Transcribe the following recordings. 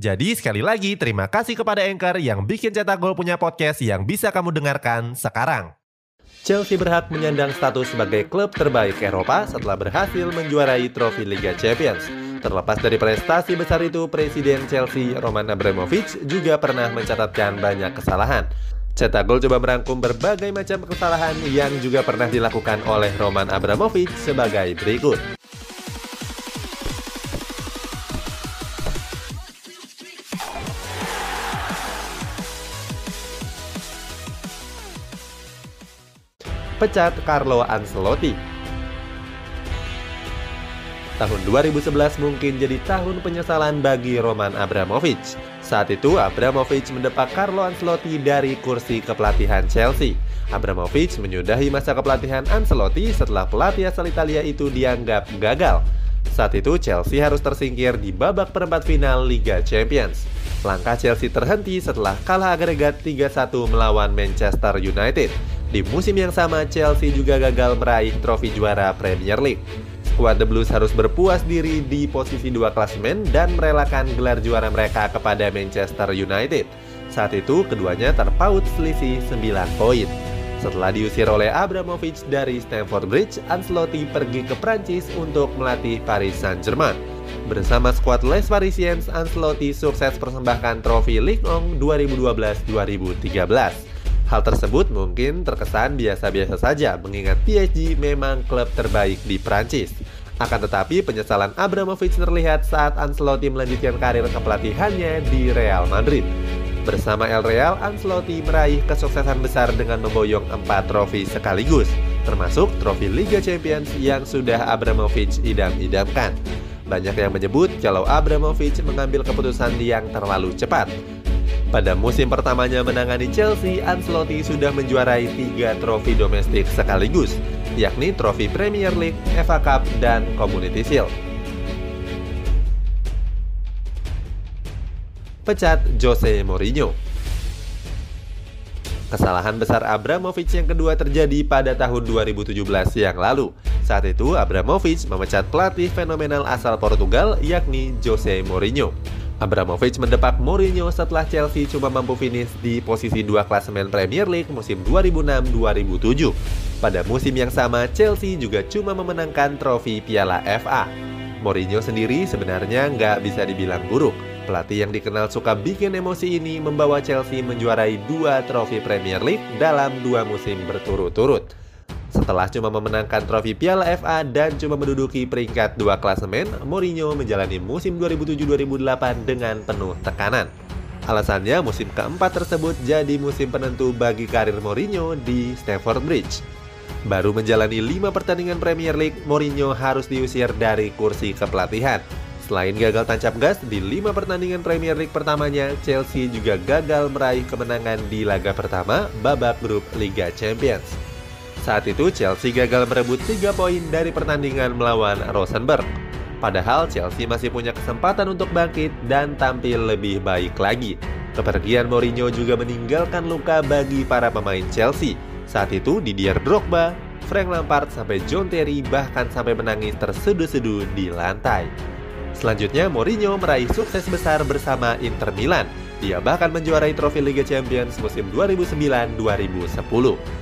Jadi sekali lagi terima kasih kepada Anchor yang bikin Cetak Gol punya podcast yang bisa kamu dengarkan sekarang. Chelsea berhak menyandang status sebagai klub terbaik Eropa setelah berhasil menjuarai trofi Liga Champions. Terlepas dari prestasi besar itu, Presiden Chelsea Roman Abramovich juga pernah mencatatkan banyak kesalahan. Cetak Gol coba merangkum berbagai macam kesalahan yang juga pernah dilakukan oleh Roman Abramovich sebagai berikut. Pecat Carlo Ancelotti. Tahun 2011 mungkin jadi tahun penyesalan bagi Roman Abramovich. Saat itu Abramovich mendepak Carlo Ancelotti dari kursi kepelatihan Chelsea. Abramovich menyudahi masa kepelatihan Ancelotti setelah pelatih asal Italia itu dianggap gagal. Saat itu Chelsea harus tersingkir di babak perempat final Liga Champions. Langkah Chelsea terhenti setelah kalah agregat 3-1 melawan Manchester United. Di musim yang sama, Chelsea juga gagal meraih trofi juara Premier League. Skuad The Blues harus berpuas diri di posisi dua klasemen dan merelakan gelar juara mereka kepada Manchester United. Saat itu, keduanya terpaut selisih 9 poin. Setelah diusir oleh Abramovich dari Stamford Bridge, Ancelotti pergi ke Prancis untuk melatih Paris Saint-Germain. Bersama skuad Les Parisiens, Ancelotti sukses persembahkan trofi Ligue 1 2012-2013. Hal tersebut mungkin terkesan biasa-biasa saja mengingat PSG memang klub terbaik di Prancis. Akan tetapi penyesalan Abramovich terlihat saat Ancelotti melanjutkan karir kepelatihannya di Real Madrid. Bersama El Real, Ancelotti meraih kesuksesan besar dengan memboyong empat trofi sekaligus, termasuk trofi Liga Champions yang sudah Abramovich idam-idamkan. Banyak yang menyebut kalau Abramovich mengambil keputusan yang terlalu cepat, pada musim pertamanya menangani Chelsea, Ancelotti sudah menjuarai tiga trofi domestik sekaligus, yakni trofi Premier League, FA Cup, dan Community Shield. Pecat Jose Mourinho Kesalahan besar Abramovich yang kedua terjadi pada tahun 2017 yang lalu. Saat itu, Abramovich memecat pelatih fenomenal asal Portugal yakni Jose Mourinho. Abramovich mendepak Mourinho setelah Chelsea cuma mampu finish di posisi dua klasemen Premier League musim 2006-2007. Pada musim yang sama, Chelsea juga cuma memenangkan trofi Piala FA. Mourinho sendiri sebenarnya nggak bisa dibilang buruk. Pelatih yang dikenal suka bikin emosi ini membawa Chelsea menjuarai dua trofi Premier League dalam dua musim berturut-turut. Setelah cuma memenangkan trofi Piala FA dan cuma menduduki peringkat dua klasemen, Mourinho menjalani musim 2007-2008 dengan penuh tekanan. Alasannya musim keempat tersebut jadi musim penentu bagi karir Mourinho di Stamford Bridge. Baru menjalani lima pertandingan Premier League, Mourinho harus diusir dari kursi kepelatihan. Selain gagal tancap gas di lima pertandingan Premier League pertamanya, Chelsea juga gagal meraih kemenangan di laga pertama babak grup Liga Champions. Saat itu Chelsea gagal merebut 3 poin dari pertandingan melawan Rosenborg. Padahal Chelsea masih punya kesempatan untuk bangkit dan tampil lebih baik lagi. Kepergian Mourinho juga meninggalkan luka bagi para pemain Chelsea. Saat itu Didier Drogba, Frank Lampard sampai John Terry bahkan sampai menangis terseduh-seduh di lantai. Selanjutnya Mourinho meraih sukses besar bersama Inter Milan. Dia bahkan menjuarai trofi Liga Champions musim 2009-2010.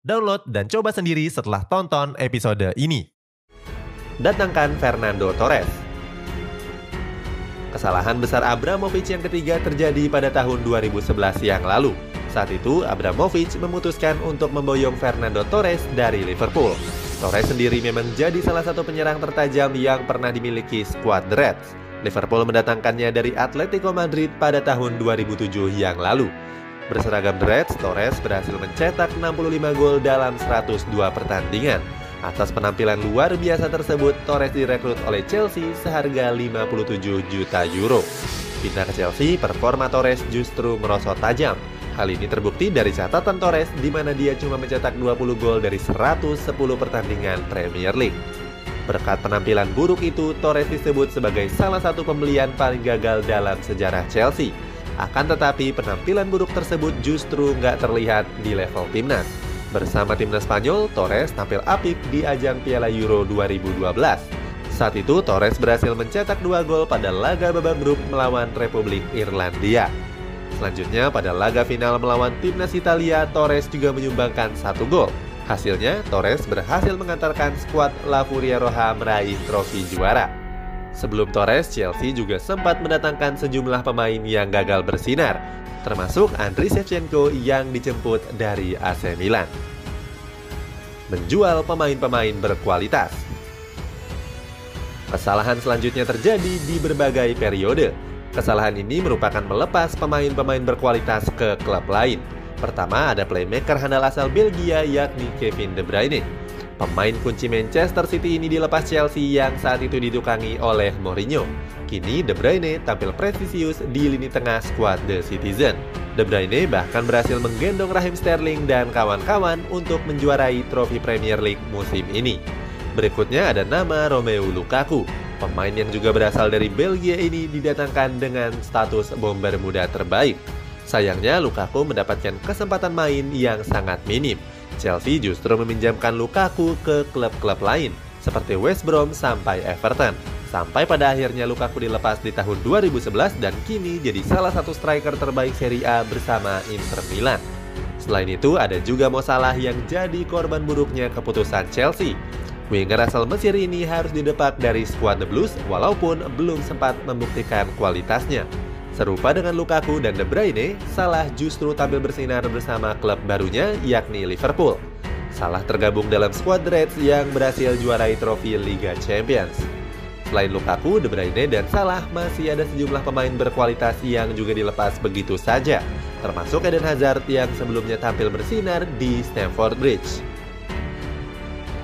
Download dan coba sendiri setelah tonton episode ini. Datangkan Fernando Torres. Kesalahan besar Abramovich yang ketiga terjadi pada tahun 2011 yang lalu. Saat itu, Abramovich memutuskan untuk memboyong Fernando Torres dari Liverpool. Torres sendiri memang jadi salah satu penyerang tertajam yang pernah dimiliki skuad The Reds. Liverpool mendatangkannya dari Atletico Madrid pada tahun 2007 yang lalu. Berseragam The Reds, Torres berhasil mencetak 65 gol dalam 102 pertandingan. Atas penampilan luar biasa tersebut, Torres direkrut oleh Chelsea seharga 57 juta euro. Pindah ke Chelsea, performa Torres justru merosot tajam. Hal ini terbukti dari catatan Torres di mana dia cuma mencetak 20 gol dari 110 pertandingan Premier League. Berkat penampilan buruk itu, Torres disebut sebagai salah satu pembelian paling gagal dalam sejarah Chelsea. Akan tetapi, penampilan buruk tersebut justru nggak terlihat di level timnas. Bersama timnas Spanyol, Torres tampil apik di ajang Piala Euro 2012. Saat itu, Torres berhasil mencetak dua gol pada laga babak grup melawan Republik Irlandia. Selanjutnya, pada laga final melawan timnas Italia, Torres juga menyumbangkan satu gol. Hasilnya, Torres berhasil mengantarkan skuad La Furia Roja meraih trofi juara. Sebelum Torres, Chelsea juga sempat mendatangkan sejumlah pemain yang gagal bersinar, termasuk Andriy Shevchenko yang dijemput dari AC Milan. Menjual pemain-pemain berkualitas. Kesalahan selanjutnya terjadi di berbagai periode. Kesalahan ini merupakan melepas pemain-pemain berkualitas ke klub lain. Pertama ada playmaker handal asal Belgia yakni Kevin De Bruyne. Pemain kunci Manchester City ini dilepas Chelsea yang saat itu didukangi oleh Mourinho. Kini De Bruyne tampil presisius di lini tengah skuad The Citizen. De Bruyne bahkan berhasil menggendong Raheem Sterling dan kawan-kawan untuk menjuarai trofi Premier League musim ini. Berikutnya ada nama Romelu Lukaku. Pemain yang juga berasal dari Belgia ini didatangkan dengan status bomber muda terbaik. Sayangnya Lukaku mendapatkan kesempatan main yang sangat minim. Chelsea justru meminjamkan Lukaku ke klub-klub lain seperti West Brom sampai Everton. Sampai pada akhirnya Lukaku dilepas di tahun 2011 dan kini jadi salah satu striker terbaik Serie A bersama Inter Milan. Selain itu, ada juga Mo Salah yang jadi korban buruknya keputusan Chelsea. Winger asal Mesir ini harus didepak dari skuad The Blues walaupun belum sempat membuktikan kualitasnya. Serupa dengan Lukaku dan De Bruyne, Salah justru tampil bersinar bersama klub barunya yakni Liverpool. Salah tergabung dalam skuad The Reds yang berhasil juarai trofi Liga Champions. Selain Lukaku, De Bruyne, dan Salah masih ada sejumlah pemain berkualitas yang juga dilepas begitu saja, termasuk Eden Hazard yang sebelumnya tampil bersinar di Stamford Bridge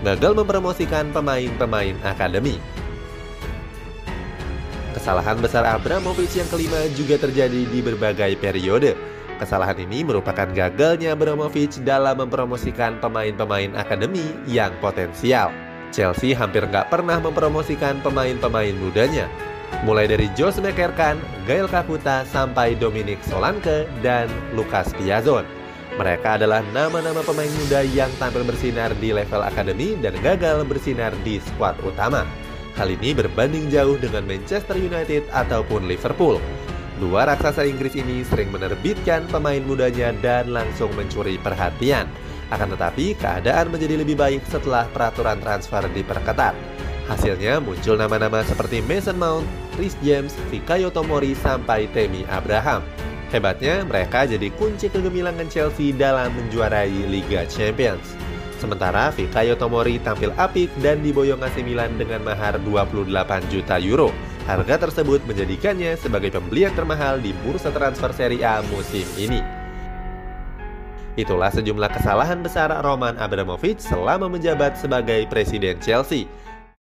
gagal mempromosikan pemain-pemain akademi. Kesalahan besar Abramovich yang kelima juga terjadi di berbagai periode. Kesalahan ini merupakan gagalnya Abramovich dalam mempromosikan pemain-pemain akademi yang potensial. Chelsea hampir nggak pernah mempromosikan pemain-pemain mudanya. Mulai dari Jos Mekerkan, Gael Kakuta, sampai Dominic Solanke, dan Lucas Piazon. Mereka adalah nama-nama pemain muda yang tampil bersinar di level akademi dan gagal bersinar di skuad utama. Hal ini berbanding jauh dengan Manchester United ataupun Liverpool. Dua raksasa Inggris ini sering menerbitkan pemain mudanya dan langsung mencuri perhatian. Akan tetapi, keadaan menjadi lebih baik setelah peraturan transfer diperketat. Hasilnya muncul nama-nama seperti Mason Mount, Chris James, Fikayo Tomori, sampai Temi Abraham. Hebatnya, mereka jadi kunci kegemilangan Chelsea dalam menjuarai Liga Champions. Sementara Fikayo Tomori tampil apik dan diboyong AC Milan dengan mahar 28 juta euro. Harga tersebut menjadikannya sebagai pembelian termahal di bursa transfer Serie A musim ini. Itulah sejumlah kesalahan besar Roman Abramovich selama menjabat sebagai presiden Chelsea.